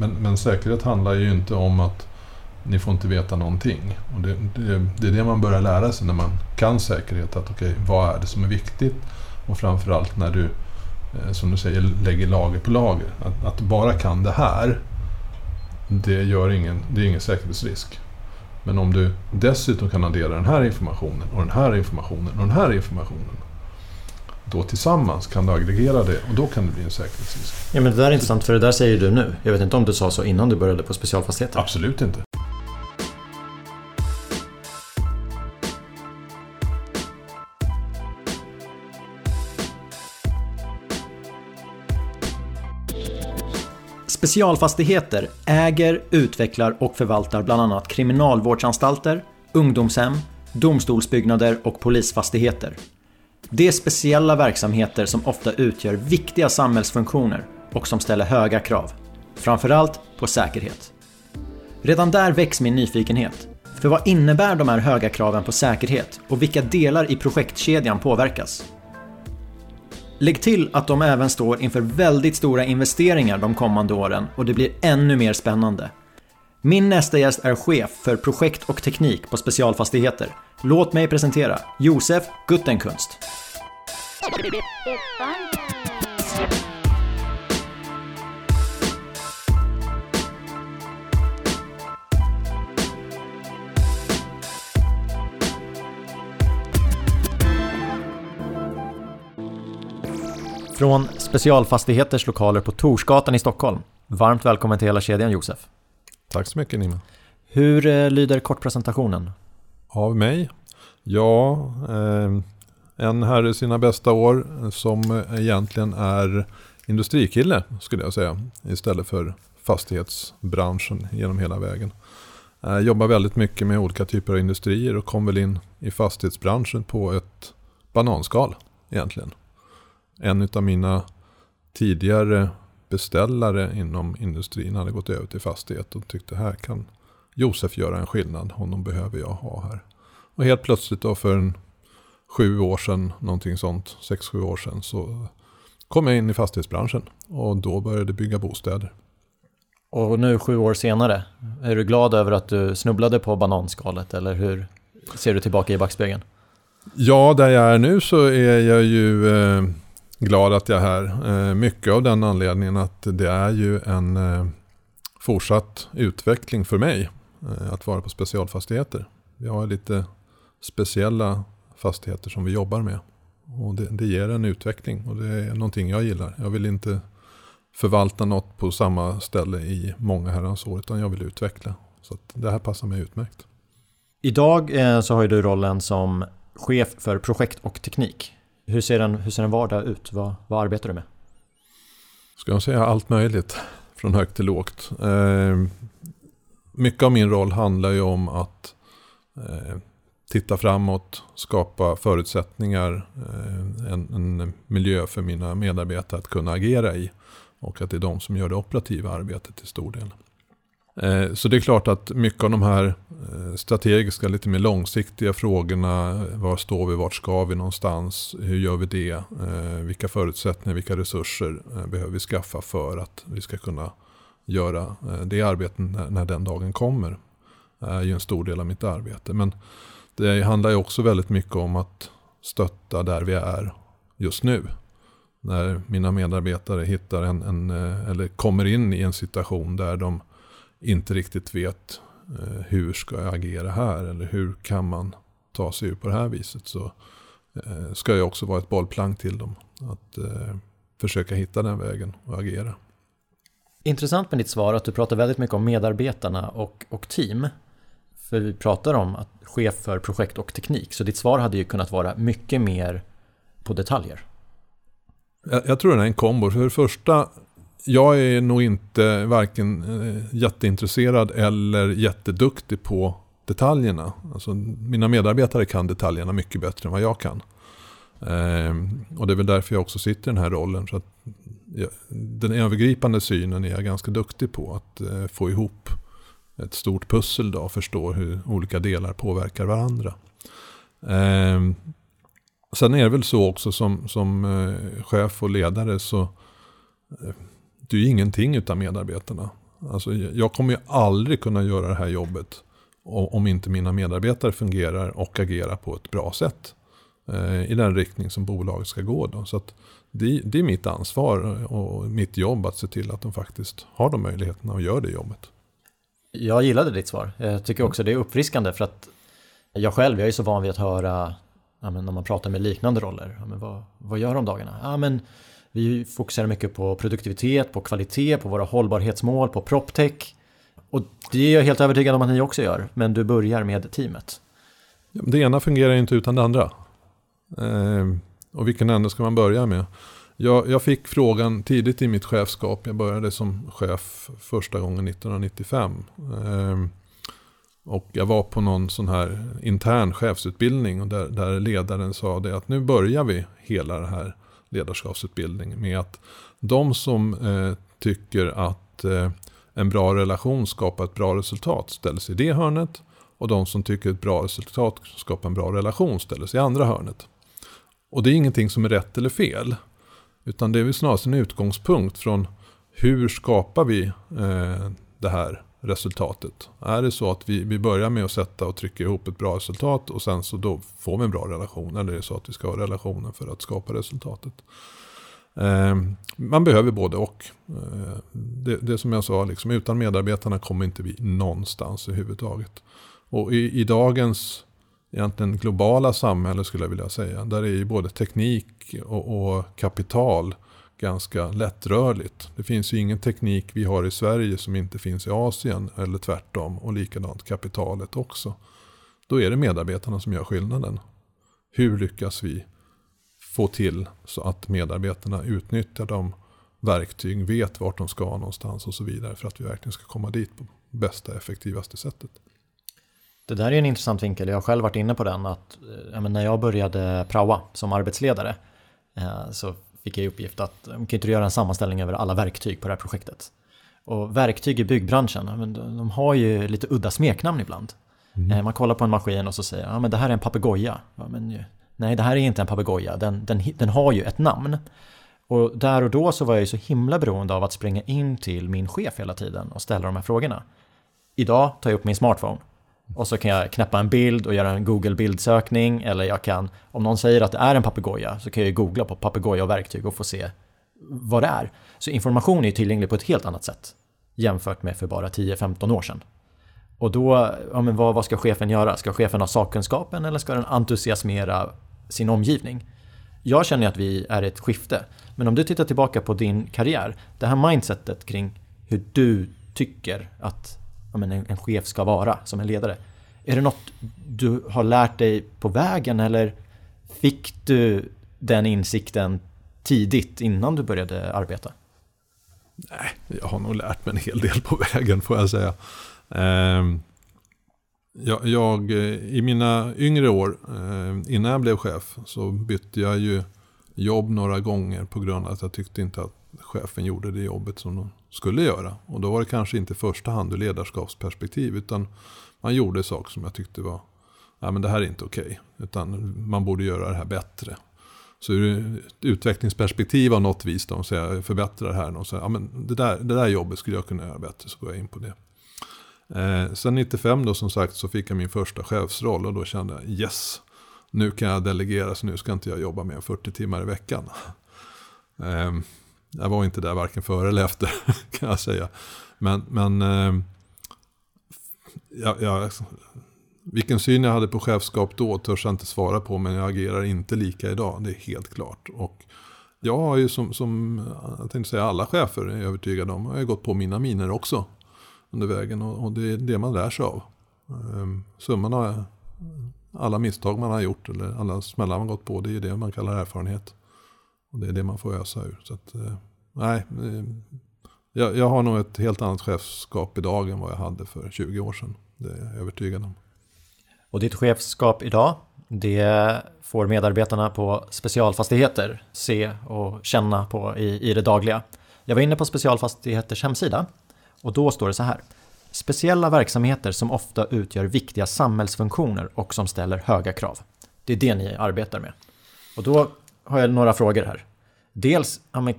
Men, men säkerhet handlar ju inte om att ni får inte veta någonting. Och det, det, det är det man börjar lära sig när man kan säkerhet. Att okej, okay, vad är det som är viktigt? Och framförallt när du, eh, som du säger, lägger lager på lager. Att, att du bara kan det här, det, gör ingen, det är ingen säkerhetsrisk. Men om du dessutom kan addera den här informationen och den här informationen och den här informationen. Då tillsammans kan du aggregera det och då kan det bli en säkerhetsrisk. Ja men det där är intressant för det där säger du nu. Jag vet inte om du sa så innan du började på specialfastigheter? Absolut inte. Specialfastigheter äger, utvecklar och förvaltar bland annat kriminalvårdsanstalter, ungdomshem, domstolsbyggnader och polisfastigheter. Det är speciella verksamheter som ofta utgör viktiga samhällsfunktioner och som ställer höga krav. Framförallt på säkerhet. Redan där väcks min nyfikenhet. För vad innebär de här höga kraven på säkerhet och vilka delar i projektkedjan påverkas? Lägg till att de även står inför väldigt stora investeringar de kommande åren och det blir ännu mer spännande. Min nästa gäst är chef för projekt och teknik på Specialfastigheter. Låt mig presentera Josef Guttenkunst. Från Specialfastigheters lokaler på Torsgatan i Stockholm. Varmt välkommen till hela kedjan Josef. Tack så mycket Nima. Hur eh, lyder kortpresentationen? Av mig? Ja, eh, en herre i sina bästa år som egentligen är industrikille skulle jag säga. Istället för fastighetsbranschen genom hela vägen. Eh, jobbar väldigt mycket med olika typer av industrier och kom väl in i fastighetsbranschen på ett bananskal egentligen en av mina tidigare beställare inom industrin hade gått över till fastighet och tyckte här kan Josef göra en skillnad. Honom behöver jag ha här. Och helt plötsligt då för en sju år sedan, någonting sånt, sex, sju år sedan så kom jag in i fastighetsbranschen och då började bygga bostäder. Och nu sju år senare, är du glad över att du snubblade på bananskalet eller hur ser du tillbaka i backspegeln? Ja, där jag är nu så är jag ju eh, glad att jag är här. Eh, mycket av den anledningen att det är ju en eh, fortsatt utveckling för mig eh, att vara på specialfastigheter. Vi har lite speciella fastigheter som vi jobbar med. Och det, det ger en utveckling och det är någonting jag gillar. Jag vill inte förvalta något på samma ställe i många herrans år utan jag vill utveckla. Så det här passar mig utmärkt. Idag så har du rollen som chef för projekt och teknik. Hur ser en, hur ser en vardag ut? Vad, vad arbetar du med? Ska jag säga allt möjligt från högt till lågt. Eh, mycket av min roll handlar ju om att eh, titta framåt, skapa förutsättningar, eh, en, en, miljö för mina medarbetare att kunna agera i. Och att det är de som gör det operativa arbetet till stor del. Eh, så det är klart att mycket av de här eh, strategiska, lite mer långsiktiga frågorna. Var står vi, vart ska vi någonstans? Hur gör vi det? Vilka förutsättningar, vilka resurser behöver vi skaffa för att vi ska kunna göra det arbetet när den dagen kommer? Det är ju en stor del av mitt arbete. Men det handlar ju också väldigt mycket om att stötta där vi är just nu. När mina medarbetare hittar en, en eh, eller kommer in i en situation där de inte riktigt vet eh, hur ska jag agera här eller hur kan man ta sig ur på det här viset så eh, ska jag också vara ett bollplank till dem. Att eh, försöka hitta den vägen och agera. Intressant med ditt svar att du pratar väldigt mycket om medarbetarna och, och team. För vi pratar om att chef för projekt och teknik. Så ditt svar hade ju kunnat vara mycket mer på detaljer. Jag, jag tror det är en kombo. För det första jag är nog inte varken eh, jätteintresserad eller jätteduktig på detaljerna. Alltså, mina medarbetare kan detaljerna mycket bättre än vad jag kan. Ehm, och det är väl därför jag också sitter i den här rollen. Så att jag, den övergripande synen är jag ganska duktig på. Att eh, få ihop ett stort pussel då, och förstå hur olika delar påverkar varandra. Eh, sen är det väl så också som, som eh, chef och ledare så eh, du är ingenting utan medarbetarna. Alltså, jag kommer ju aldrig kunna göra det här jobbet om inte mina medarbetare fungerar och agerar på ett bra sätt. Eh, I den riktning som bolaget ska gå. Då. Så det, det, är mitt ansvar och mitt jobb att se till att de faktiskt har de möjligheterna och gör det jobbet. Jag gillade ditt svar. Jag tycker också det är uppfriskande för att jag själv, jag är så van vid att höra ja, när man pratar med liknande roller. Ja, vad, vad gör de dagarna? Ja, men vi fokuserar mycket på produktivitet, på kvalitet, på våra hållbarhetsmål, på proptech. Och det är jag helt övertygad om att ni också gör, men du börjar med teamet. Det ena fungerar inte utan det andra. Eh, och vilken ände ska man börja med? Jag, jag, fick frågan tidigt i mitt chefskap. Jag började som chef första gången 1995. Ehm, och jag var på någon sån här intern chefsutbildning. Och där, där ledaren sa det att nu börjar vi hela den här ledarskapsutbildningen med att de som eh, tycker att eh, en bra relation skapar ett bra resultat ställer sig i det hörnet. Och de som tycker ett bra resultat skapar en bra relation ställer sig i andra hörnet. Och det är ingenting som är rätt eller fel. Utan det är väl snarast en utgångspunkt från hur skapar vi eh, det här resultatet. Är det så att vi, vi börjar med att sätta och trycka ihop ett bra resultat och sen så då får vi en bra relation. Eller är det så att vi ska ha relationen för att skapa resultatet. Eh, man behöver både och. Eh, det, det som jag sa, liksom, utan medarbetarna kommer inte vi någonstans överhuvudtaget. Och i, i dagens egentligen globala samhälle skulle jag vilja säga. Där är ju både teknik och, och, kapital ganska lättrörligt. Det finns ju ingen teknik vi har i Sverige som inte finns i Asien eller tvärtom. Och likadant kapitalet också. Då är det medarbetarna som gör skillnaden. Hur lyckas vi få till så att medarbetarna utnyttjar de verktyg, vet vart de ska någonstans och så vidare för att vi verkligen ska komma dit på bästa effektivaste sättet. Det där är en intressant vinkel, jag har själv varit inne på den att ja, när jag började praoa som arbetsledare eh, så fick jag i uppgift att kan inte göra en sammanställning över alla verktyg på det här projektet. Och verktyg i byggbranschen, de har ju lite udda smeknamn ibland. Mm. Eh, man kollar på en maskin och så säger ja men det här är en papegoja. Ja, nej, det här är inte en papegoja, den, den, den har ju ett namn. Och där och då så var jag ju så himla beroende av att springa in till min chef hela tiden och ställa de här frågorna. Idag tar jag upp min smartphone och så kan jag knäppa en bild och göra en Google bildsökning eller jag kan, om någon säger att det är en papegoja så kan jag googla på papegoja och verktyg och få se vad det är. Så information är tillgänglig på ett helt annat sätt jämfört med för bara 10-15 år sedan. Och då, ja men vad, vad ska chefen göra? Ska chefen ha sakkunskapen eller ska den entusiasmera sin omgivning? Jag känner att vi är i ett skifte. Men om du tittar tillbaka på din karriär, det här mindsetet kring hur du tycker att men, en, en chef ska vara som en ledare. Är det något du har lärt dig på vägen eller fick du den insikten tidigt innan du började arbeta? Nej, jag har nog lärt mig en hel del på vägen får jag säga. Ehm, jag, jag, eh, I mina yngre år, eh, innan jag blev chef, så bytte jag ju jobb några gånger på grund av att jag tyckte inte att chefen gjorde det jobbet som de skulle göra. Och då var det kanske inte i första hand ur ledarskapsperspektiv utan man gjorde saker som jag tyckte var, nej men det här är inte okej. Okay, utan man borde göra det här bättre. Så ur ett utvecklingsperspektiv av något vis, då, så jag förbättrar det här. Och så, ja, men det, där, det där jobbet skulle jag kunna göra bättre, så går jag in på det. Eh, sen 95 då som sagt så fick jag min första chefsroll och då kände jag yes, nu kan jag delegera så nu ska inte jag jobba mer än 40 timmar i veckan. Eh, jag var inte där varken före eller efter kan jag säga. Men, men eh, ja, ja, vilken syn jag hade på chefskap då törs jag inte svara på. Men jag agerar inte lika idag, det är helt klart. Och jag har ju som, som jag tänkte säga alla chefer är jag övertygad om. Jag har gått på mina miner också under vägen. Och, och det är det man lär sig av. Ehm, summan av alla misstag man har gjort eller alla smällar man gått på. Det är ju det man kallar erfarenhet. Och det är det man får ösa ur. Så att, eh, nej, eh, jag, jag, har nog ett helt annat chefskap idag än vad jag hade för 20 år sedan. Det är jag övertygad om. Och ditt chefskap idag, det får medarbetarna på Specialfastigheter se och känna på i, i det dagliga. Jag var inne på Specialfastigheters hemsida och då står det så här. Speciella verksamheter som ofta utgör viktiga samhällsfunktioner och som ställer höga krav. Det är det ni arbetar med. Och då har jag några frågor här. Dels, ja,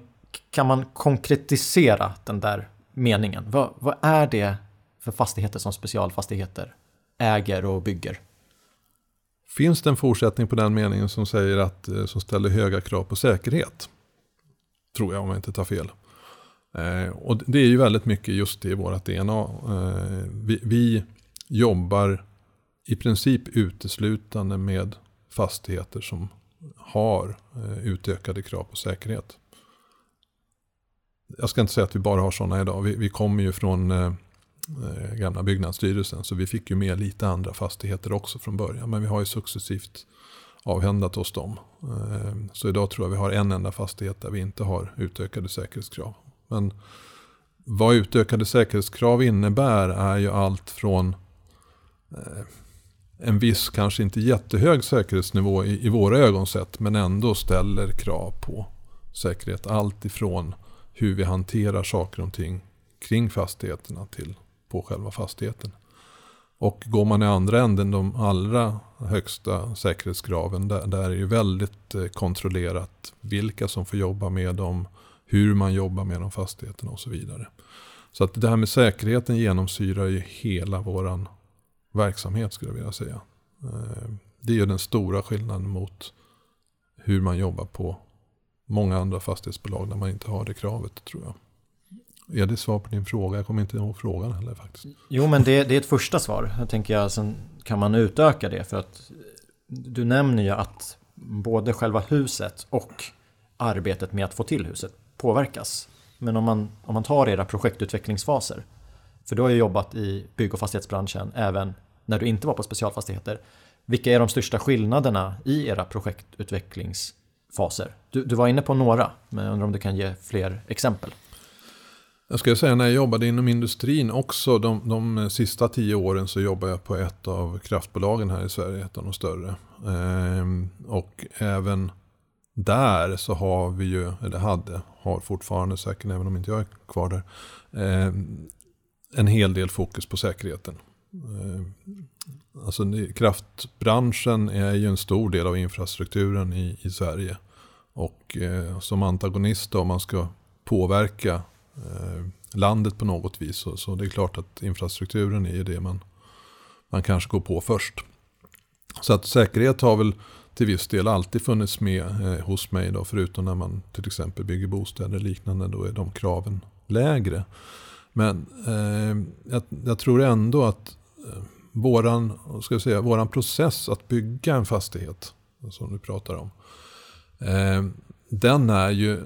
kan man konkretisera den där meningen? Vad, vad är det för fastigheter som specialfastigheter äger och bygger? Finns det en fortsättning på den meningen som säger att eh, som ställer höga krav på säkerhet? Tror jag om jag inte tar fel. Eh, och det är ju väldigt mycket just det i vårt DNA. Eh, vi, vi jobbar i princip uteslutande med fastigheter som har eh, utökade krav på säkerhet. Jag ska inte säga att vi bara har sådana idag. Vi, vi kommer ju från eh, eh, gamla byggnadsstyrelsen så vi fick ju med lite andra fastigheter också från början. Men vi har ju successivt avhändat oss dem. Eh, så idag tror jag vi har en enda fastighet där vi inte har utökade säkerhetskrav. Men vad utökade säkerhetskrav innebär är ju allt från eh, en viss, kanske inte jättehög säkerhetsnivå i, i våra ögon sett, men ändå ställer krav på säkerhet. Allt ifrån hur vi hanterar saker och ting kring fastigheterna till på själva fastigheten. Och går man i andra änden, de allra högsta säkerhetskraven, där, där är det ju väldigt eh, kontrollerat vilka som får jobba med dem, hur man jobbar med de fastigheterna och så vidare. Så att det här med säkerheten genomsyrar ju hela våran verksamhet skulle jag vilja säga. Eh, det är den stora skillnaden mot hur man jobbar på många andra fastighetsbolag där man inte har det kravet tror jag. Är det svar på din fråga? Jag kommer inte ihåg frågan heller faktiskt. Jo, men det, det är ett första svar. Jag tänker jag, sen kan man utöka det för att du nämner ju att både själva huset och arbetet med att få till huset påverkas. Men om man, om man tar era projektutvecklingsfaser, för du har ju jobbat i bygg och fastighetsbranschen även när du inte var på specialfastigheter. Vilka är de största skillnaderna i era projektutvecklingsfaser? Du, du var inne på några, men jag undrar om du kan ge fler exempel. Jag ska säga när jag jobbade inom industrin också, de, de sista tio åren så jobbade jag på ett av kraftbolagen här i Sverige, ett av de större. Ehm, och även där så har vi ju, eller hade, har fortfarande säkert, även om inte jag är kvar där, ehm, en hel del fokus på säkerheten. Eh, alltså kraftbranschen är ju en stor del av infrastrukturen i, i Sverige. Och eh, som antagonist om man ska påverka Eh, landet på något vis. Så, så, det är klart att infrastrukturen är det man, man kanske går på först. Så att säkerhet har väl till viss del alltid funnits med eh, hos mig. Då, förutom när man till exempel bygger bostäder och liknande. Då är de kraven lägre. Men eh, jag, jag, tror ändå att eh, våran, ska jag säga, våran process att bygga en fastighet. Som du pratar om. Eh, den är ju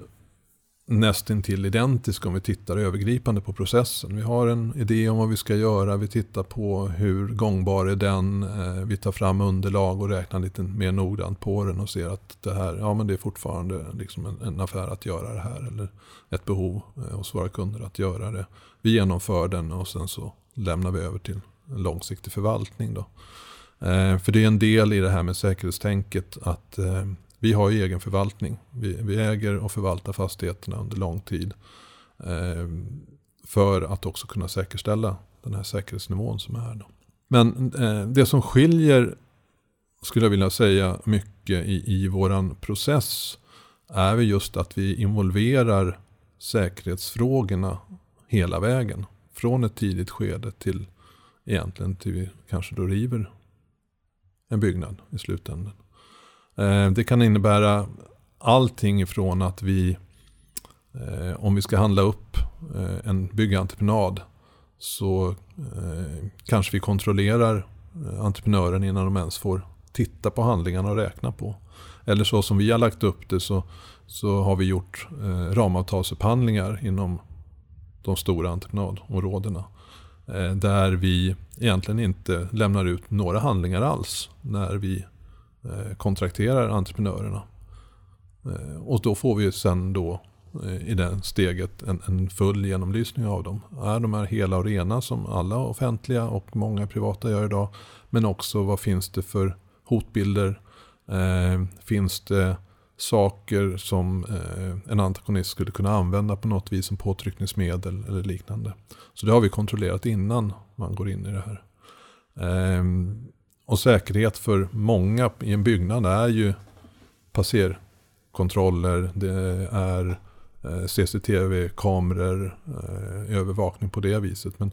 nästintill identisk om vi tittar övergripande på processen. Vi har en idé om vad vi ska göra, vi tittar på hur gångbar är den, eh, vi tar fram underlag och räknar lite mer noggrant på den och ser att det här, ja men det är fortfarande liksom en, en affär att göra det här eller ett behov eh, hos våra kunder att göra det. Vi genomför den och sen så lämnar vi över till en långsiktig förvaltning. Då. Eh, för det är en del i det här med säkerhetstänket att eh, vi har ju egen förvaltning. Vi, vi, äger och förvaltar fastigheterna under lång tid. Eh, för att också kunna säkerställa den här säkerhetsnivån som är. Då. Men eh, det som skiljer, skulle jag vilja säga, mycket i, i våran process är just att vi involverar säkerhetsfrågorna hela vägen. Från ett tidigt skede till egentligen till vi kanske då river en byggnad i slutändan. Eh, det kan innebära allting ifrån att vi, eh, om vi ska handla upp eh, en byggentreprenad, så kanske vi kontrollerar entreprenören innan de ens får titta på handlingarna och räkna på. Eller så som vi har lagt upp det så, så har vi gjort ramavtalsupphandlingar inom de stora entreprenadområdena. Eh, där vi egentligen inte lämnar ut några handlingar alls när vi eh, kontrakterar entreprenörerna. Eh, och då får vi sen då i det steget en, en, full genomlysning av dem. Är de här hela och rena som alla offentliga och många privata gör idag. Men också vad finns det för hotbilder? Eh, finns det saker som eh, en antagonist skulle kunna använda på något vis som påtryckningsmedel eller liknande. Så det har vi kontrollerat innan man går in i det här. Eh, och säkerhet för många i en byggnad är ju passerkontroller, det är eh, CCTV-kameror, eh, övervakning på det viset. Men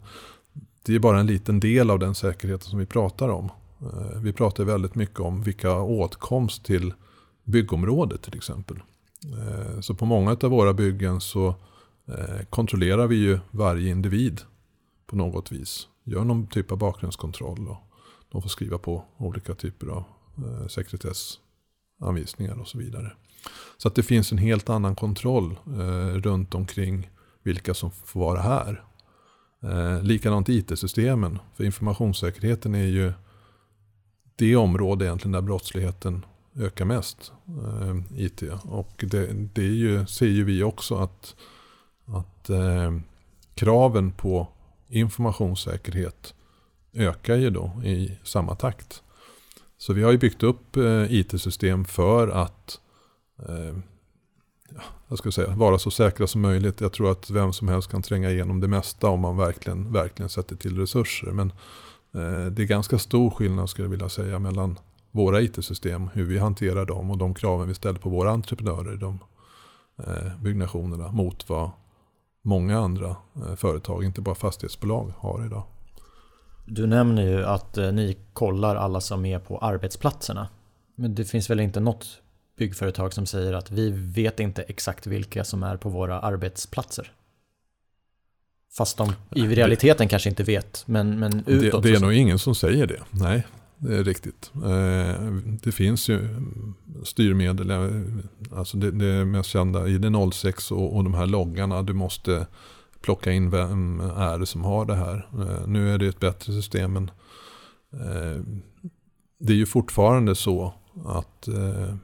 det är bara en liten del av den säkerheten som vi pratar om. Eh, vi pratar väldigt mycket om vilka åtkomst till byggområdet till exempel. Eh, så på många av våra byggen så eh, kontrollerar vi ju varje individ på något vis. Gör någon typ av bakgrundskontroll och de får skriva på olika typer av eh, sekretessanvisningar och så vidare. Så att det finns en helt annan kontroll runt omkring vilka som får vara här. Eh, likadant IT-systemen. För informationssäkerheten är ju det område egentligen där brottsligheten ökar mest. Eh, IT. Och det, det är ju, ser ju vi också att, att eh, kraven på informationssäkerhet ökar ju då i samma takt. Så vi har ju byggt upp eh, IT-system för att eh, jag ska säga, vara så säkra som möjligt. Jag tror att vem som helst kan tränga igenom det mesta om man verkligen, verkligen sätter till resurser. Men eh, det är ganska stor skillnad skulle jag vilja säga mellan våra IT-system, hur vi hanterar dem och de kraven vi ställer på våra entreprenörer i de eh, byggnationerna mot vad många andra eh, företag, inte bara fastighetsbolag, har idag. Du nämner ju att eh, ni kollar alla som är på arbetsplatserna. Men det finns väl inte något byggföretag som säger att vi vet inte exakt vilka som är på våra arbetsplatser? Fast de i realiteten det, kanske inte vet, men, men utåt. Det, det är nog ingen som säger det, nej. Det är riktigt. Eh, det finns ju styrmedel, eh, alltså det, det mest kända i det 06 och, och de här loggarna. Du måste plocka in vem är det som har det här. Nu är det ett bättre system men det är ju fortfarande så att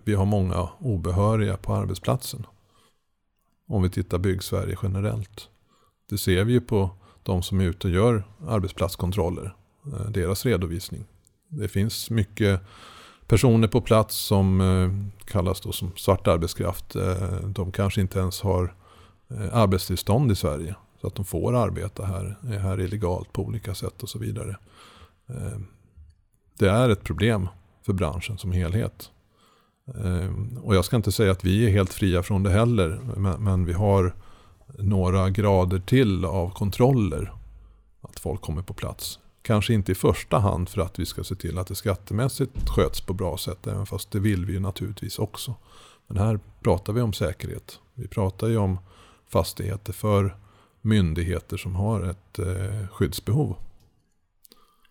vi har många obehöriga på arbetsplatsen. Om vi tittar bygg-Sverige generellt. Det ser vi ju på de som är ute och gör arbetsplatskontroller. Deras redovisning. Det finns mycket personer på plats som eh, kallas då som svart arbetskraft. Eh, de kanske inte ens har eh, arbetstillstånd i Sverige. Så att de får arbeta här, är här illegalt på olika sätt och så vidare. Det är ett problem för branschen som helhet. Och jag ska inte säga att vi är helt fria från det heller. Men vi har några grader till av kontroller. Att folk kommer på plats. Kanske inte i första hand för att vi ska se till att det skattemässigt sköts på bra sätt. Även fast det vill vi ju naturligtvis också. Men här pratar vi om säkerhet. Vi pratar ju om fastigheter för myndigheter som har ett eh, skyddsbehov.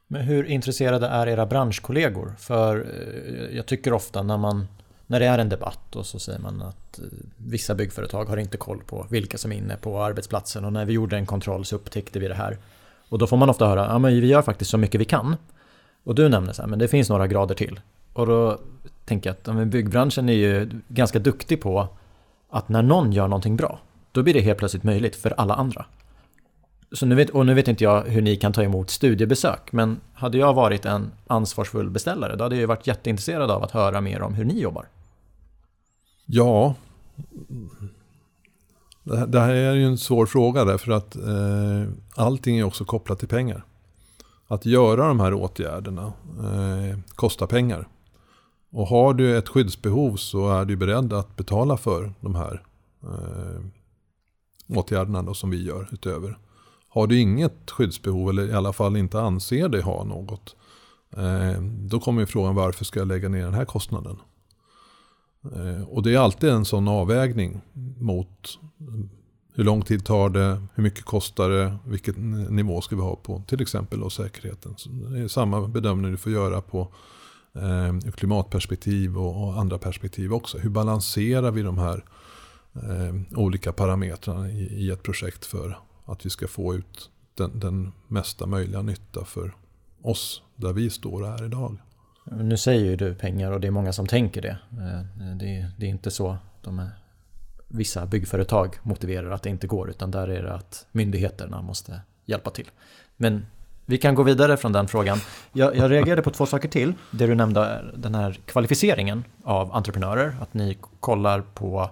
Men hur intresserade är era branschkollegor? För eh, jag tycker ofta när man när det är en debatt och så säger man att eh, vissa byggföretag har inte koll på vilka som är inne på arbetsplatsen och när vi gjorde en kontroll så upptäckte vi det här. Och då får man ofta höra, ja men vi gör faktiskt så mycket vi kan. Och du nämner så här, men det finns några grader till. Och då tänker jag att ja, byggbranschen är ju ganska duktig på att när någon gör någonting bra, då blir det helt plötsligt möjligt för alla andra. Så nu vet, och nu vet inte jag hur ni kan ta emot studiebesök, men hade jag varit en ansvarsfull beställare, då hade jag varit jätteintresserad av att höra mer om hur ni jobbar. Ja, det här är ju en svår fråga därför att eh, allting är också kopplat till pengar. Att göra de här åtgärderna eh, kostar pengar. Och har du ett skyddsbehov så är du beredd att betala för de här eh, åtgärderna då som vi gör utöver. Har du inget skyddsbehov eller i alla fall inte anser dig ha något. Eh, då kommer frågan varför ska jag lägga ner den här kostnaden? Eh, och det är alltid en sån avvägning mot hur lång tid tar det, hur mycket kostar det, vilken nivå ska vi ha på till exempel och säkerheten. Så det är samma bedömning du får göra på eh, klimatperspektiv och, och, andra perspektiv också. Hur balanserar vi de här eh, olika parametrarna i, i, ett projekt för att vi ska få ut den, den mesta möjliga nytta för oss där vi står här idag. Nu säger ju du pengar och det är många som tänker det. Eh, det, det är inte så de är, vissa byggföretag motiverar att det inte går utan där är det att myndigheterna måste hjälpa till. Men vi kan gå vidare från den frågan. Jag, jag reagerade på två saker till. Det du nämnde, den här kvalificeringen av entreprenörer. Att ni kollar på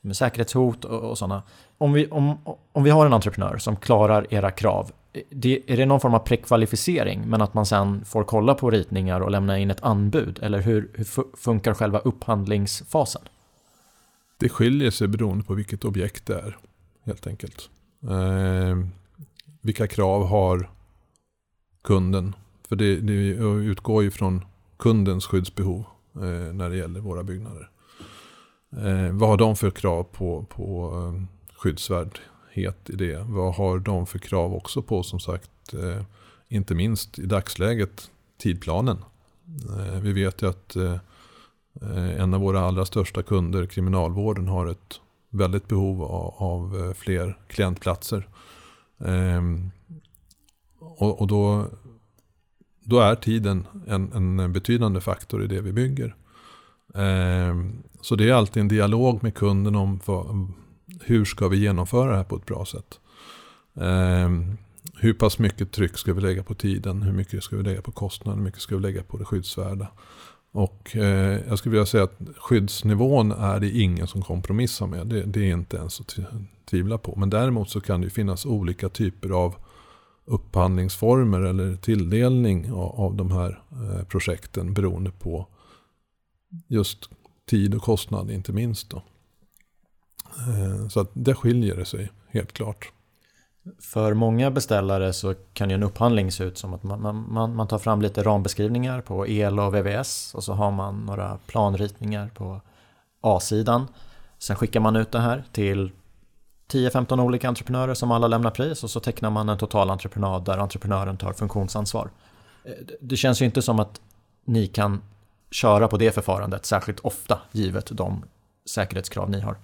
med säkerhetshot och, och sådana. Om vi, om, om vi har en entreprenör som klarar era krav, det, är det någon form av prekvalificering men att man sen får kolla på ritningar och lämna in ett anbud? Eller hur, hur funkar själva upphandlingsfasen? Det skiljer sig beroende på vilket objekt det är. Helt enkelt. Eh, vilka krav har kunden? För det, det utgår ju från kundens skyddsbehov eh, när det gäller våra byggnader. Eh, vad har de för krav på, på eh, skyddsvärd het idé. Vad har de för krav också på som sagt, eh, inte minst i dagsläget, tidplanen? Eh, vi vet ju att eh, en av våra allra största kunder, Kriminalvården, har ett väldigt behov av, fler klientplatser. Ehm, och, då, då, är tiden en, en, betydande faktor i det vi bygger. Ehm, så det är alltid en dialog med kunden om vad, hur ska vi genomföra det här på ett bra sätt. Eh, hur pass mycket tryck ska vi lägga på tiden? Hur mycket ska vi lägga på kostnaden? Hur mycket ska vi lägga på det skyddsvärda? Och eh, jag skulle vilja säga att skyddsnivån är det ingen som kompromissar med. Det, det är inte ens att tvivla på. Men däremot så kan det finnas olika typer av upphandlingsformer eller tilldelning av, av de här eh, projekten beroende på just tid och kostnad inte minst. Då. Eh, så att det skiljer det sig helt klart. För många beställare så kan ju en upphandling se ut som att man, man, man tar fram lite rambeskrivningar på el och VVS och så har man några planritningar på A-sidan. Sen skickar man ut det här till 10-15 olika entreprenörer som alla lämnar pris och så tecknar man en totalentreprenad där entreprenören tar funktionsansvar. Eh, det känns ju inte som att ni kan köra på det förfarandet särskilt ofta givet de säkerhetskrav ni har.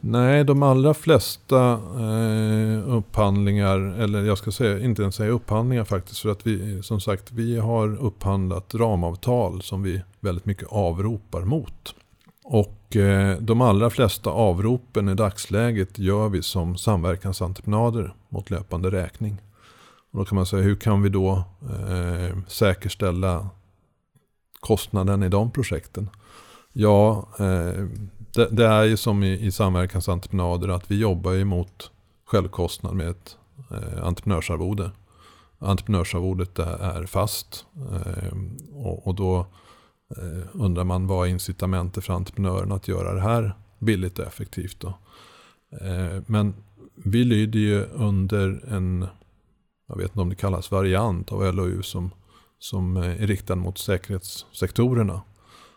Nej, de allra flesta eh, upphandlingar, eller jag ska säga, inte ens säga upphandlingar faktiskt, för att vi som sagt vi har upphandlat ramavtal som vi väldigt mycket avropar mot. Och eh, de allra flesta avropen i dagsläget gör vi som samverkansentreprenader mot löpande räkning. Och då kan man säga, hur kan vi då eh, säkerställa kostnaden i de projekten? Ja, eh, det, det, är ju som i, i samverkansentreprenader att vi jobbar ju mot självkostnad med ett eh, entreprenörsarvode. Entreprenörsarvodet är fast eh, och, och, då eh, undrar man vad är incitamentet för entreprenören att göra det här billigt och effektivt. Då. Eh, men vi lyder ju under en, jag vet inte om det kallas variant av LOU som, som eh, är riktad mot säkerhetssektorerna.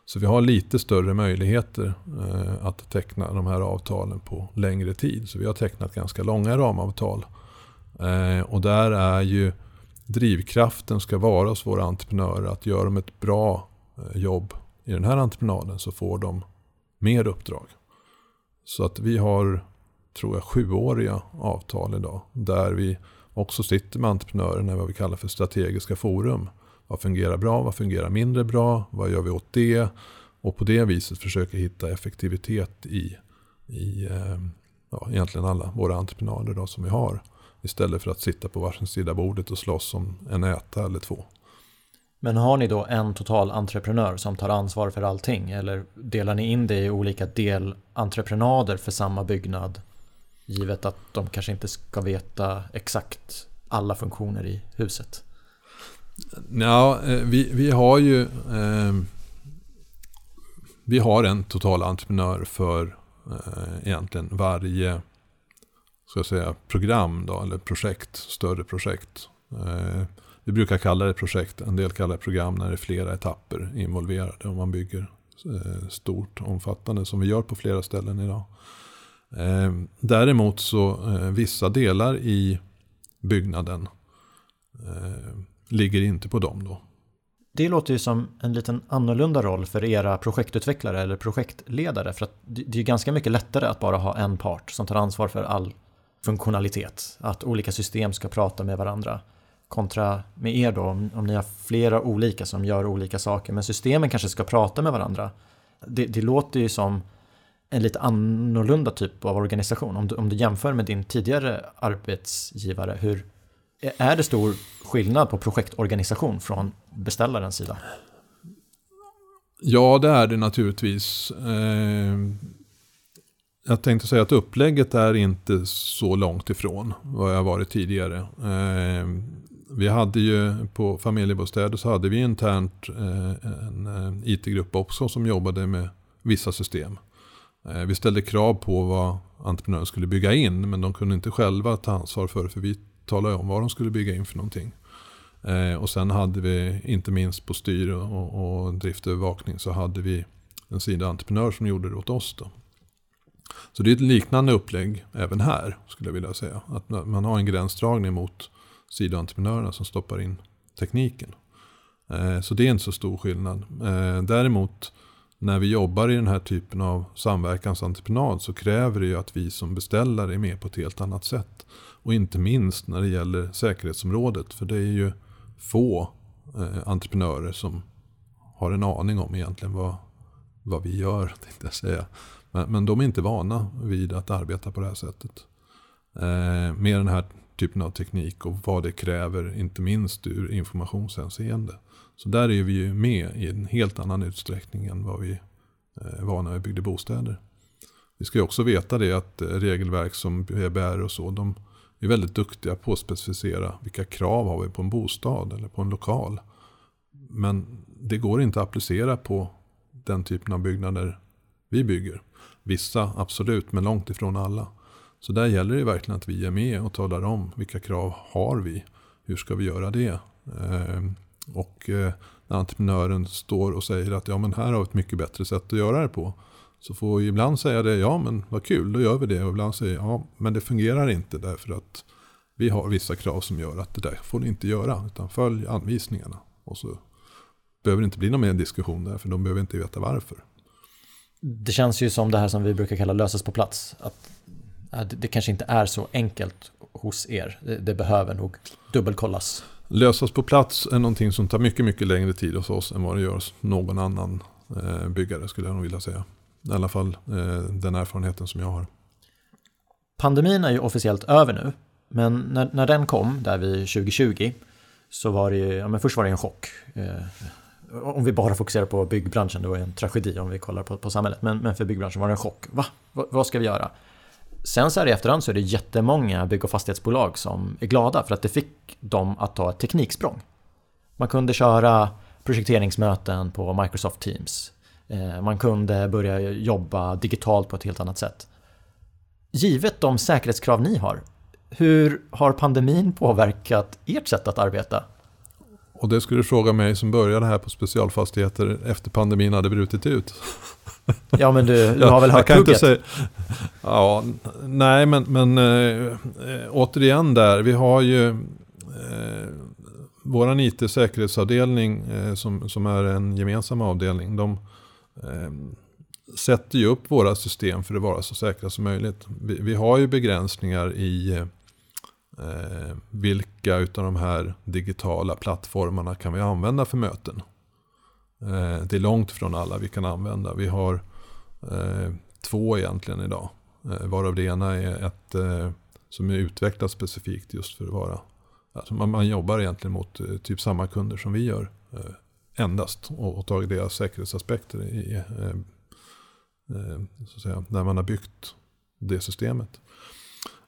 Så vi har lite större möjligheter eh, att teckna de här avtalen på längre tid. Så vi har tecknat ganska långa ramavtal. Eh, och där är ju drivkraften ska vara hos våra entreprenörer att gör de ett bra eh, jobb i den här entreprenaden så får de mer uppdrag. Så att vi har, tror jag, sjuåriga avtal idag. Där vi också sitter med entreprenörerna i vad vi kallar för strategiska forum. Vad fungerar bra? Vad fungerar mindre bra? Vad gör vi åt det? Och på det viset försöka hitta effektivitet i, i eh, ja, egentligen alla våra entreprenader då som vi har. Istället för att sitta på varsin sida bordet och slåss om en äta eller två. Men har ni då en total entreprenör som tar ansvar för allting? Eller delar ni in det i olika delentreprenader för samma byggnad? Givet att de kanske inte ska veta exakt alla funktioner i huset. Ja, eh, vi, vi har ju eh, vi har en total entreprenör för eh, egentligen varje ska jag säga, program då, eller projekt, större projekt. Eh, vi brukar kalla det projekt, en del kallar det program när det är flera etapper involverade om man bygger eh, stort, omfattande som vi gör på flera ställen idag. Eh, däremot så eh, vissa delar i byggnaden eh, ligger inte på dem då. Det låter ju som en liten annorlunda roll för era projektutvecklare eller projektledare. För att det är ganska mycket lättare att bara ha en part som tar ansvar för all funktionalitet. Att olika system ska prata med varandra. Kontra med er då, om, om ni har flera olika som gör olika saker. Men systemen kanske ska prata med varandra. Det, det låter ju som en lite annorlunda typ av organisation. Om du, om du jämför med din tidigare arbetsgivare, hur, är det stor skillnad på projektorganisation från beställarens sida? Ja, det är det naturligtvis. Eh, jag tänkte säga att upplägget är inte så långt ifrån vad jag varit tidigare. Eh, vi hade ju på familjebostäder så hade vi internt eh, en IT-grupp också som jobbade med vissa system. Vi ställde krav på vad entreprenören skulle bygga in men de kunde inte själva ta ansvar för det för vi talade om vad de skulle bygga in för någonting. Eh, och sen hade vi, inte minst på styr och, och driftövervakning, så hade vi en sidoentreprenör som gjorde det åt oss. Då. Så det är ett liknande upplägg även här, skulle jag vilja säga. Att man har en gränsdragning mot sidoentreprenörerna som stoppar in tekniken. Eh, så det är inte så stor skillnad. Eh, däremot när vi jobbar i den här typen av samverkansentreprenad så kräver det ju att vi som beställare är med på ett helt annat sätt. Och inte minst när det gäller säkerhetsområdet. För det är ju få eh, entreprenörer som har en aning om egentligen vad, vad vi gör. Tänkte jag säga. Men, men de är inte vana vid att arbeta på det här sättet. Eh, med den här typen av teknik och vad det kräver, inte minst ur informationshänseende. Så där är vi ju med i en helt annan utsträckning än vad vi eh, var när vi byggde bostäder. Vi ska ju också veta det att eh, regelverk som BBR och så, de är väldigt duktiga på att specificera vilka krav har vi på en bostad eller på en lokal. Men det går inte att applicera på den typen av byggnader vi bygger. Vissa absolut, men långt ifrån alla. Så där gäller det verkligen att vi är med och talar om vilka krav har vi. Hur ska vi göra det? Eh, och eh, när entreprenören står och säger att ja men här har vi ett mycket bättre sätt att göra det på. Så får vi ibland säga det, ja men vad kul, då gör vi det. Och ibland säger ja men det fungerar inte därför att vi har vissa krav som gör att det där får ni inte göra. Utan följ anvisningarna. Och så behöver det inte bli någon mer diskussion där, för de behöver inte veta varför. Det känns ju som det här som vi brukar kalla löses på plats. Att det kanske inte är så enkelt hos er. Det behöver nog dubbelkollas. Lösas på plats är någonting som tar mycket, mycket längre tid hos oss än vad det gör hos någon annan eh, byggare skulle jag nog vilja säga. I alla fall eh, den erfarenheten som jag har. Pandemin är ju officiellt över nu. Men när, när den kom, där vid 2020, så var det ju, ja men först var det en chock. Eh, om vi bara fokuserar på byggbranschen, det var en tragedi om vi kollar på, på samhället. Men, men för byggbranschen var det en chock. Va? Va? Vad ska vi göra? Sen så här i efterhand så är det jättemånga bygg och fastighetsbolag som är glada för att det fick dem att ta ett tekniksprång. Man kunde köra projekteringsmöten på Microsoft Teams. Eh, man kunde börja jobba digitalt på ett helt annat sätt. Givet de säkerhetskrav ni har, hur har pandemin påverkat ert sätt att arbeta? Och det skulle du fråga mig som började här på Specialfastigheter efter pandemin hade brutit ut. Ja men du, du har väl hört hugget? Säga, ja, nej men, men äh, återigen där, vi har ju äh, våran IT-säkerhetsavdelning äh, som, som är en gemensam avdelning. De Ehm, sätter ju upp våra system för att vara så säkra som möjligt. Vi, vi har ju begränsningar i Eh, vilka av de här digitala plattformarna kan vi använda för möten? Eh, det är långt från alla vi kan använda. Vi har eh, två egentligen idag. Eh, varav det ena är ett eh, som är utvecklat specifikt just för att vara... Alltså man, man jobbar egentligen mot eh, typ samma kunder som vi gör. Eh, Endast och, och tagit deras säkerhetsaspekter i, eh, eh, så att säga, när man har byggt det systemet.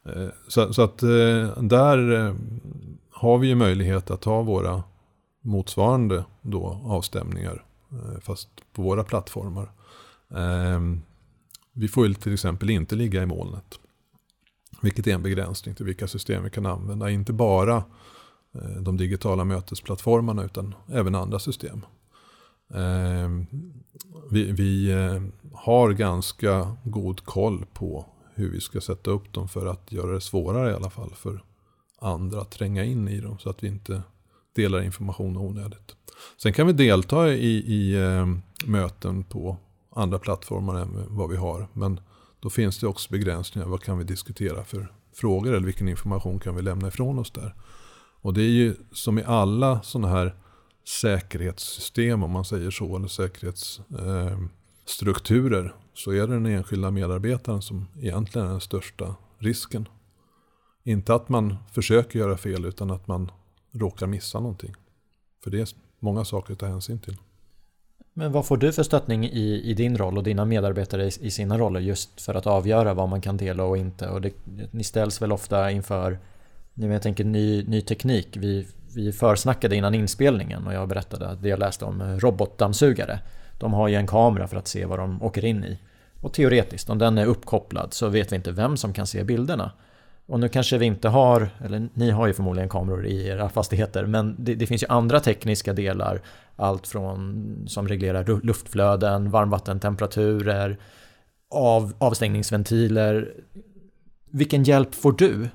Eh, så, så, att där har vi ju möjlighet att ha våra motsvarande då avstämningar. Fast på våra plattformar. Vi får ju till exempel inte ligga i molnet. Vilket är en begränsning till vilka system vi kan använda. Inte bara Eh, de digitala mötesplattformarna utan även andra system. Eh, vi, vi eh, har ganska god koll på hur vi ska sätta upp dem för att göra det svårare i alla fall för andra att tränga in i dem så att vi inte delar information onödigt. Sen kan vi delta i, i möten på andra plattformar än vad vi har. Men då finns det också begränsningar. Vad kan vi diskutera för frågor eller vilken information kan vi lämna ifrån oss där? Och det är ju som i alla sådana här säkerhetssystem om man säger så. Eller säkerhetsstrukturer. Eh, så är det den enskilda medarbetaren som egentligen är den största risken. Inte att man försöker göra fel utan att man råkar missa någonting. För det är många saker att ta hänsyn till. Men vad får du för stöttning i, i din roll och dina medarbetare i, i sina roller just för att avgöra vad man kan dela och inte? Och det, ni ställs väl ofta inför, jag tänker ny, ny teknik. Vi, vi försnackade innan inspelningen och jag berättade det jag läste om robotdammsugare. De har ju en kamera för att se vad de åker in i. Och teoretiskt, om den är uppkopplad så vet vi inte vem som kan se bilderna. Och nu kanske vi inte har, eller ni har ju förmodligen kameror i era fastigheter, men det, det finns ju andra tekniska delar. Allt från som reglerar luftflöden, varmvattentemperaturer, av, avstängningsventiler. Vilken hjälp får du?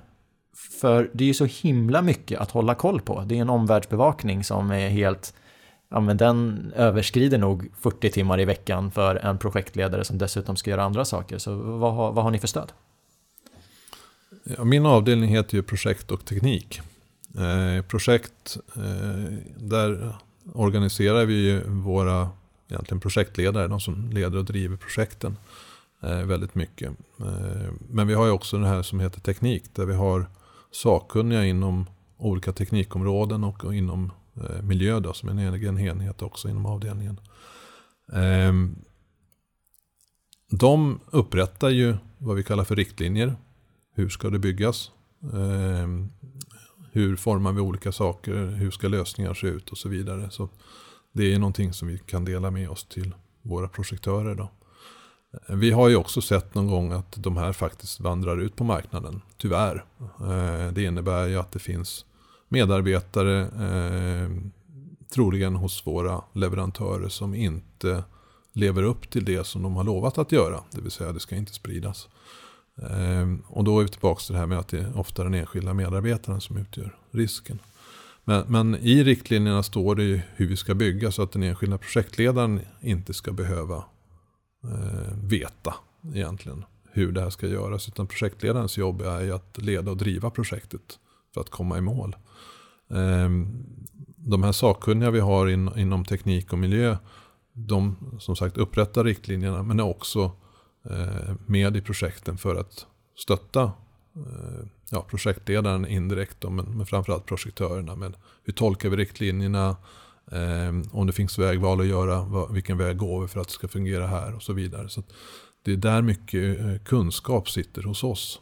För det är ju så himla mycket att hålla koll på. Det är en omvärldsbevakning som är helt ja, men den överskrider nog 40 timmar i veckan för en projektledare som dessutom ska göra andra saker. Så vad har, vad har ni för stöd? Ja, min avdelning heter ju projekt och teknik. Eh, projekt, eh, där organiserar vi ju våra egentligen projektledare, de som leder och driver projekten eh, väldigt mycket. Eh, men vi har ju också det här som heter teknik, där vi har sakkunniga inom olika teknikområden och inom eh, miljö då, som en egen enhet också inom avdelningen. Ehm, de upprättar ju vad vi kallar för riktlinjer. Hur ska det byggas? Ehm, hur formar vi olika saker? Hur ska lösningar se ut och så vidare. Så det är någonting som vi kan dela med oss till våra projektörer. Då. Vi har ju också sett någon gång att de här faktiskt vandrar ut på marknaden, tyvärr. Eh, det innebär ju att det finns medarbetare, eh, troligen hos våra leverantörer som inte lever upp till det som de har lovat att göra. Det vill säga det ska inte spridas. Eh, och då är vi tillbaka till det här med att det är ofta den enskilda medarbetaren som utgör risken. Men, men, i riktlinjerna står det ju hur vi ska bygga så att den enskilda projektledaren inte ska behöva eh, veta egentligen hur det här ska göras. Utan projektledarens jobb är ju att leda och driva projektet för att komma i mål. Ehm, de här sakkunniga vi har inom teknik och miljö, de som sagt upprättar riktlinjerna men är också eh, med i projekten för att stötta eh, ja, projektledaren indirekt, men, men framförallt projektörerna. Men hur tolkar vi riktlinjerna? Eh, om det finns vägval att göra, vilken väg går vi för att det ska fungera här och så vidare. Så det är där mycket eh, kunskap sitter hos oss.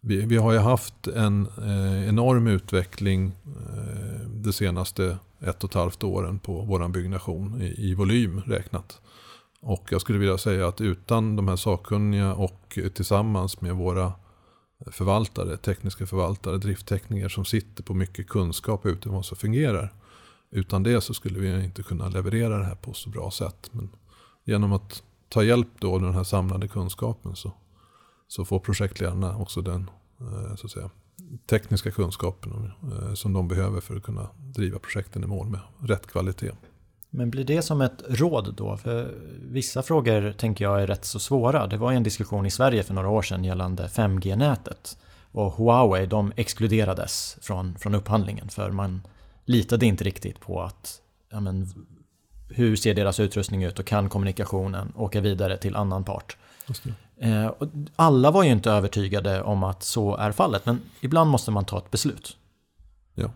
Vi, vi har ju haft en eh, enorm utveckling eh, de senaste ett och ett halvt åren på vår byggnation i, i, volym räknat. Och jag skulle vilja säga att utan de här sakkunniga och tillsammans med våra förvaltare, tekniska förvaltare, drifttekniker som sitter på mycket kunskap ute vad som fungerar. Utan det så skulle vi inte kunna leverera det här på så bra sätt. Men genom att ta hjälp då av den här samlade kunskapen så så får projektledarna också den eh, så att säga, tekniska kunskapen eh, som de behöver för att kunna driva projekten i mål med rätt kvalitet. Men blir det som ett råd då? För vissa frågor tänker jag är rätt så svåra. Det var ju en diskussion i Sverige för några år sedan gällande 5G-nätet. Och Huawei de exkluderades från, från upphandlingen för man litade inte riktigt på att ja men, hur ser deras utrustning ut och kan kommunikationen åka vidare till annan part. Eh, alla var ju inte övertygade om att så är fallet, men ibland måste man ta ett beslut. Ja.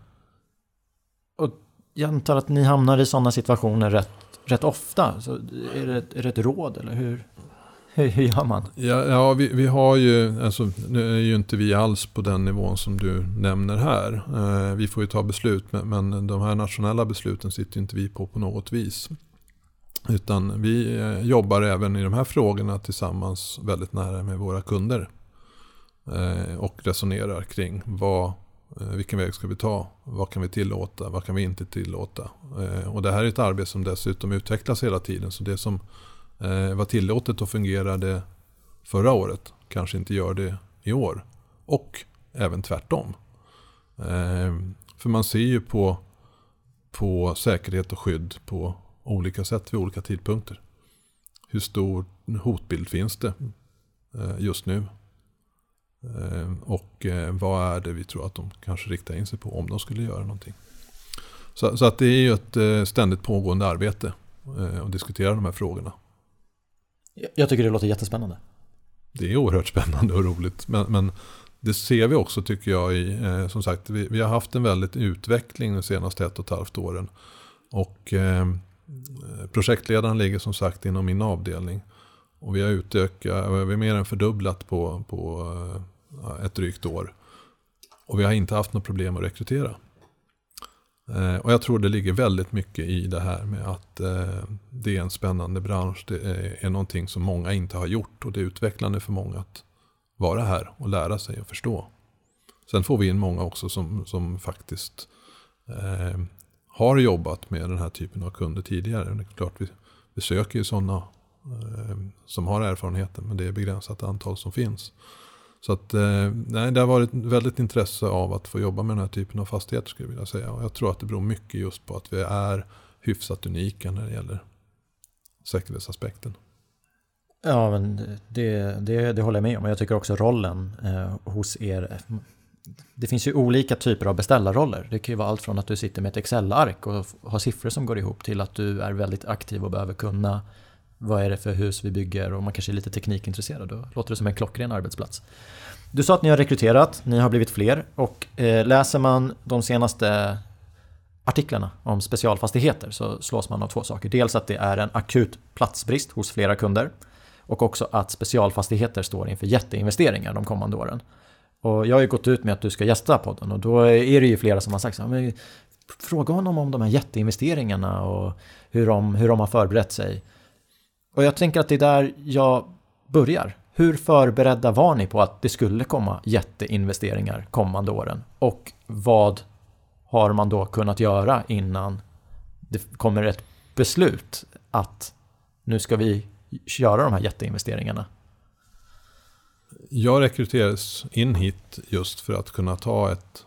Och jag antar att ni hamnar i sådana situationer rätt, rätt ofta. Så är, det, är det ett råd eller hur, hur, hur gör man? Ja, ja vi, vi har ju, alltså, nu är ju inte vi alls på den nivån som du nämner här. Eh, vi får ju ta beslut, men, men de här nationella besluten sitter inte vi på på något vis. Utan vi eh, jobbar även i de här frågorna tillsammans väldigt nära med våra kunder. Eh, och resonerar kring vad, eh, vilken väg ska vi ta? Vad kan vi tillåta? Vad kan vi inte tillåta? Eh, och det här är ett arbete som dessutom utvecklas hela tiden. Så det som Eh, var tillåtet och fungerade förra året kanske inte gör det i år. Och även tvärtom. Eh, för man ser ju på, på säkerhet och skydd på olika sätt vid olika tidpunkter. Hur stor hotbild finns det eh, just nu? Eh, och eh, vad är det vi tror att de kanske riktar in sig på om de skulle göra någonting. Så, så att det är ju ett eh, ständigt pågående arbete att diskutera de här frågorna. Jag tycker det låter jättespännande. Det är oerhört spännande och roligt. Men, men det ser vi också tycker jag i, eh, som sagt, vi, vi, har haft en väldigt utveckling de senaste ett och ett halvt åren. Och eh, projektledaren ligger som sagt inom min avdelning. Och vi har utökat, vi har mer än fördubblat på, på eh, ett drygt år. Och vi har inte haft något problem att rekrytera. Eh, och jag tror det ligger väldigt mycket i det här med att eh, det är en spännande bransch. Det är, är någonting som många inte har gjort och det är utvecklande för många att vara här och lära sig och förstå. Sen får vi in många också som, som faktiskt eh, har jobbat med den här typen av kunder tidigare. Det är klart vi, vi söker ju sådana eh, som har erfarenheten men det är begränsat antal som finns. Så att, eh, nej, det har varit väldigt intresse av att få jobba med den här typen av fastigheter skulle jag vilja säga. Och jag tror att det beror mycket just på att vi är hyfsat unika när det gäller säkerhetsaspekten. Ja, men det, det, det håller jag med om. Jag tycker också rollen eh, hos er det finns ju olika typer av beställarroller. Det kan ju vara allt från att du sitter med ett Excel-ark och har siffror som går ihop till att du är väldigt aktiv och behöver kunna vad är det för hus vi bygger och man kanske är lite teknikintresserad. Då låter det som en klockren arbetsplats. Du sa att ni har rekryterat, ni har blivit fler och eh, läser man de senaste artiklarna om specialfastigheter så slås man av två saker. Dels att det är en akut platsbrist hos flera kunder och också att specialfastigheter står inför jätteinvesteringar de kommande åren. Och jag har ju gått ut med att du ska gästa podden och då är det ju flera som har sagt så här, fråga honom om de här jätteinvesteringarna och hur de, hur de har förberett sig. Och jag tänker att det är där jag börjar. Hur förberedda var ni på att det skulle komma jätteinvesteringar kommande åren? Och vad har man då kunnat göra innan det kommer ett beslut att nu ska vi göra de här jätteinvesteringarna? Jag rekryterades in hit just för att kunna ta ett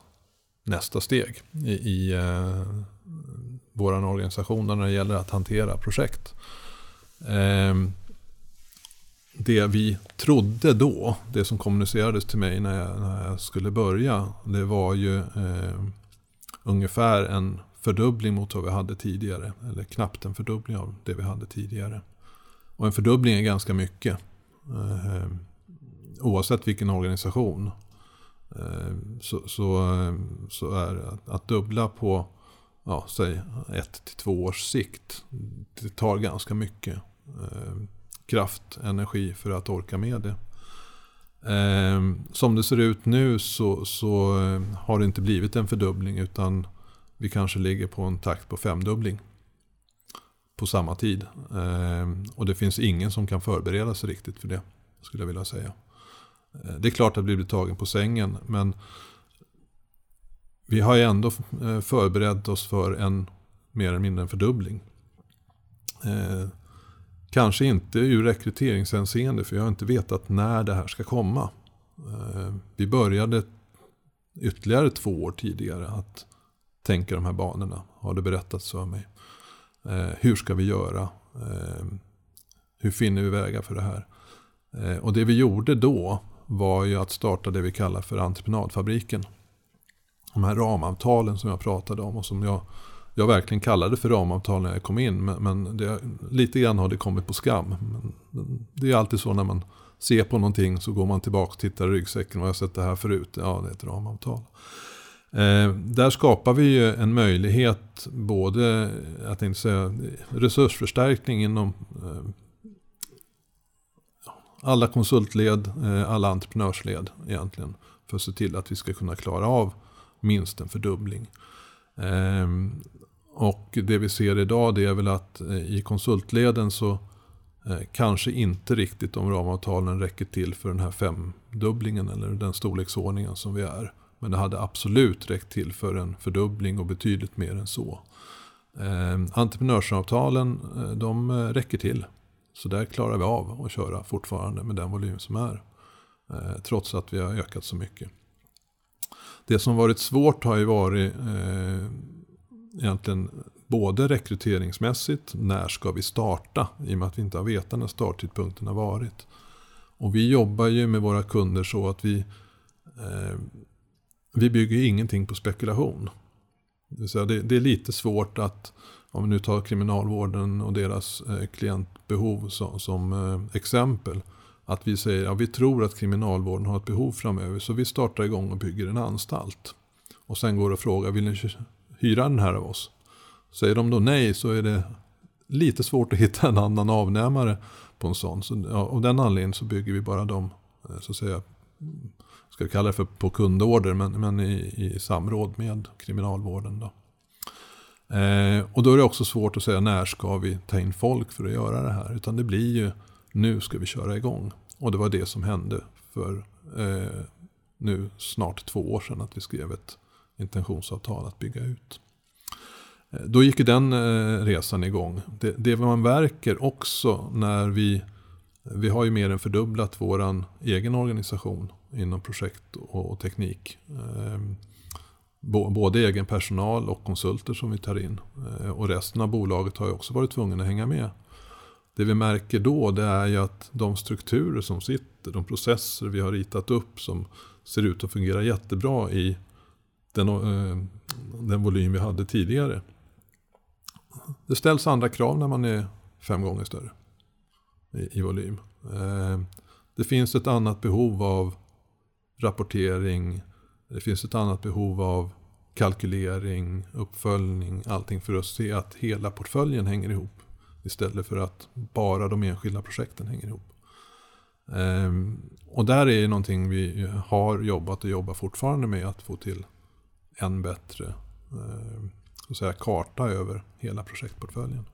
nästa steg i, i eh, vår organisation när det gäller att hantera projekt. Ehm, det vi trodde då, det som kommunicerades till mig när jag, när jag skulle börja, det var ju eh, ungefär en fördubbling mot vad vi hade tidigare. Eller knappt en fördubbling av det vi hade tidigare. Och en fördubbling är ganska mycket. Eh, oavsett vilken organisation. Eh, så, så, ehm, så är att, att dubbla på ja, säg ett till två års sikt. Det tar ganska mycket eh, kraft, energi för att orka med det. Eh, som det ser ut nu så, så eh, har det inte blivit en fördubbling utan vi kanske ligger på en takt på femdubbling på samma tid. Eh, och det finns ingen som kan förbereda sig riktigt för det, skulle jag vilja säga. Eh, det är klart att vi blir tagen på sängen men vi har ju ändå eh, förberett oss för en mer eller mindre en fördubbling. Eh, kanske inte ur rekryteringshänseende för jag har inte vetat när det här ska komma. Eh, vi började ytterligare två år tidigare att tänka de här banorna. Har det berättats för mig. Eh, hur ska vi göra? hur finner vi vägar för det här? och det vi gjorde då var ju att starta det vi kallar för entreprenadfabriken. De här ramavtalen som jag pratade om och som jag, jag verkligen kallade för ramavtal när jag kom in. Men, men det, lite grann har det kommit på skam. Men det är alltid så när man ser på någonting så går man tillbaka och tittar i ryggsäcken. Och jag har sett det här förut. Ja, det är ett ramavtal. Eh, där skapar vi ju en möjlighet både att inte säga resursförstärkning inom eh, alla konsultled, eh, alla entreprenörsled egentligen. För att se till att vi ska kunna klara av minst en fördubbling. Ehm, och det vi ser idag det är väl att eh, i konsultleden så eh, kanske inte riktigt de ramavtalen räcker till för den här femdubblingen eller den storleksordningen som vi är. Men det hade absolut räckt till för en fördubbling och betydligt mer än så. Ehm, eh, entreprenörsavtalen de eh, räcker till. Så där klarar vi av att köra fortfarande med den volym som är. Eh, trots att vi har ökat så mycket. Det som varit svårt har ju varit eh, egentligen både rekryteringsmässigt, när ska vi starta? I och med att vi inte har vetat när starttidpunkten har varit. Och vi jobbar ju med våra kunder så att vi, eh, vi bygger ingenting på spekulation. Det, det, det är lite svårt att om vi nu tar kriminalvården och deras eh, klientbehov som, som eh, exempel. Att vi säger att ja, vi tror att kriminalvården har ett behov framöver så vi startar igång och bygger en anstalt. Och sen går det att fråga, vill ni hyra den här av oss? Säger de då nej så är det lite svårt att hitta en annan avnämare på en sån. Så, ja, av den anledningen så bygger vi bara dem, eh, så att säga, ska vi kalla det för på kundorder, men, men i, i samråd med kriminalvården. Då. Eh, och då är det också svårt att säga när ska vi ta in folk för att göra det här. Utan det blir ju nu ska vi köra igång. Och det var det som hände för eh, nu snart två år sedan att vi skrev ett intentionsavtal att bygga ut. Eh, då gick ju den eh, resan igång. Det, det man märker också när vi, vi har ju mer än fördubblat vår egen organisation inom projekt och teknik. Eh, bo, både egen personal och konsulter som vi tar in. Eh, och resten av bolaget har ju också varit tvungna att hänga med. Det vi märker då det är ju att de strukturer som sitter, de processer vi har ritat upp som ser ut att fungera jättebra i den, eh, den volym vi hade tidigare det ställs andra krav när man är fem gånger större i, i volym. Eh, det finns ett annat behov av rapportering. Det finns ett annat behov av kalkylering, uppföljning, allting för att se att hela portföljen hänger ihop. Istället för att bara de enskilda projekten hänger ihop. Ehm, och där är ju någonting vi har jobbat och jobbar fortfarande med att få till en bättre ehm, så att säga, karta över hela projektportföljen.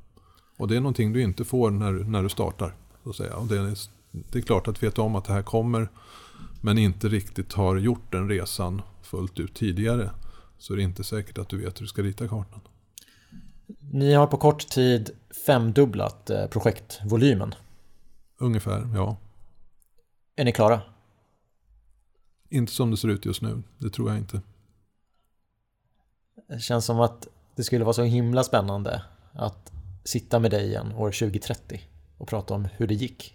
Och det är någonting du inte får när, när du startar. Så att säga. Och det, är, det är klart att veta om att det här kommer men inte riktigt har gjort den resan fullt ut tidigare så är det inte säkert att du vet hur du ska rita kartan. Ni har på kort tid femdubblat eh, projektvolymen. Ungefär, ja. Är ni klara? Inte som det ser ut just nu, det tror jag inte. Det känns som att det skulle vara så himla spännande att sitta med dig igen år 2030 och prata om hur det gick.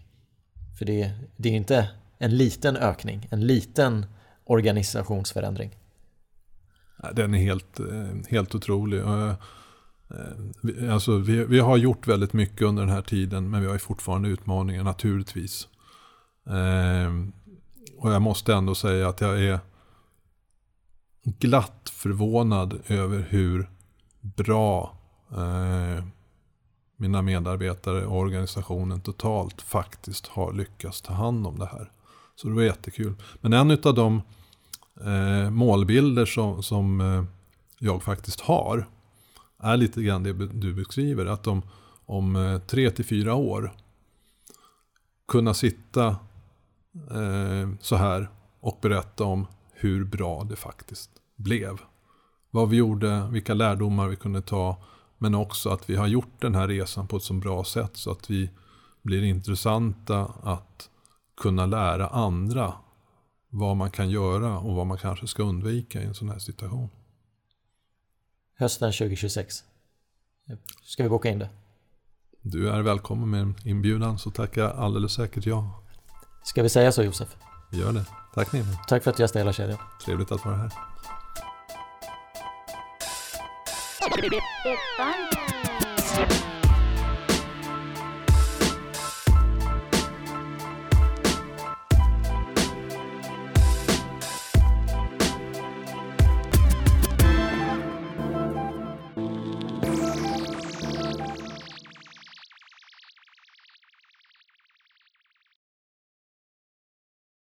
För det, det är inte en liten ökning, en liten organisationsförändring. Den är helt, eh, helt otrolig. Eh, alltså, vi, vi har gjort väldigt mycket under den här tiden men vi har ju fortfarande utmaningar naturligtvis. Eh, och jag måste ändå säga att jag är glatt förvånad över hur bra eh, mina medarbetare och organisationen totalt faktiskt har lyckats ta hand om det här. Så det var jättekul. Men en av de eh, målbilder som, som eh, jag faktiskt har är lite grann det du beskriver. Att om, om eh, tre till fyra år kunna sitta eh, så här och berätta om hur bra det faktiskt blev vad vi gjorde, vilka lärdomar vi kunde ta. Men också att vi har gjort den här resan på ett så bra sätt så att vi blir intressanta att kunna lära andra vad man kan göra och vad man kanske ska undvika i en sån här situation. Hösten 2026. Ska vi boka in det? Du är välkommen med en inbjudan så tackar jag alldeles säkert ja. Ska vi säga så Josef? Gör det. Tack Nima. Tack för att jag ställer kedjan. Trevligt att vara här. Bye.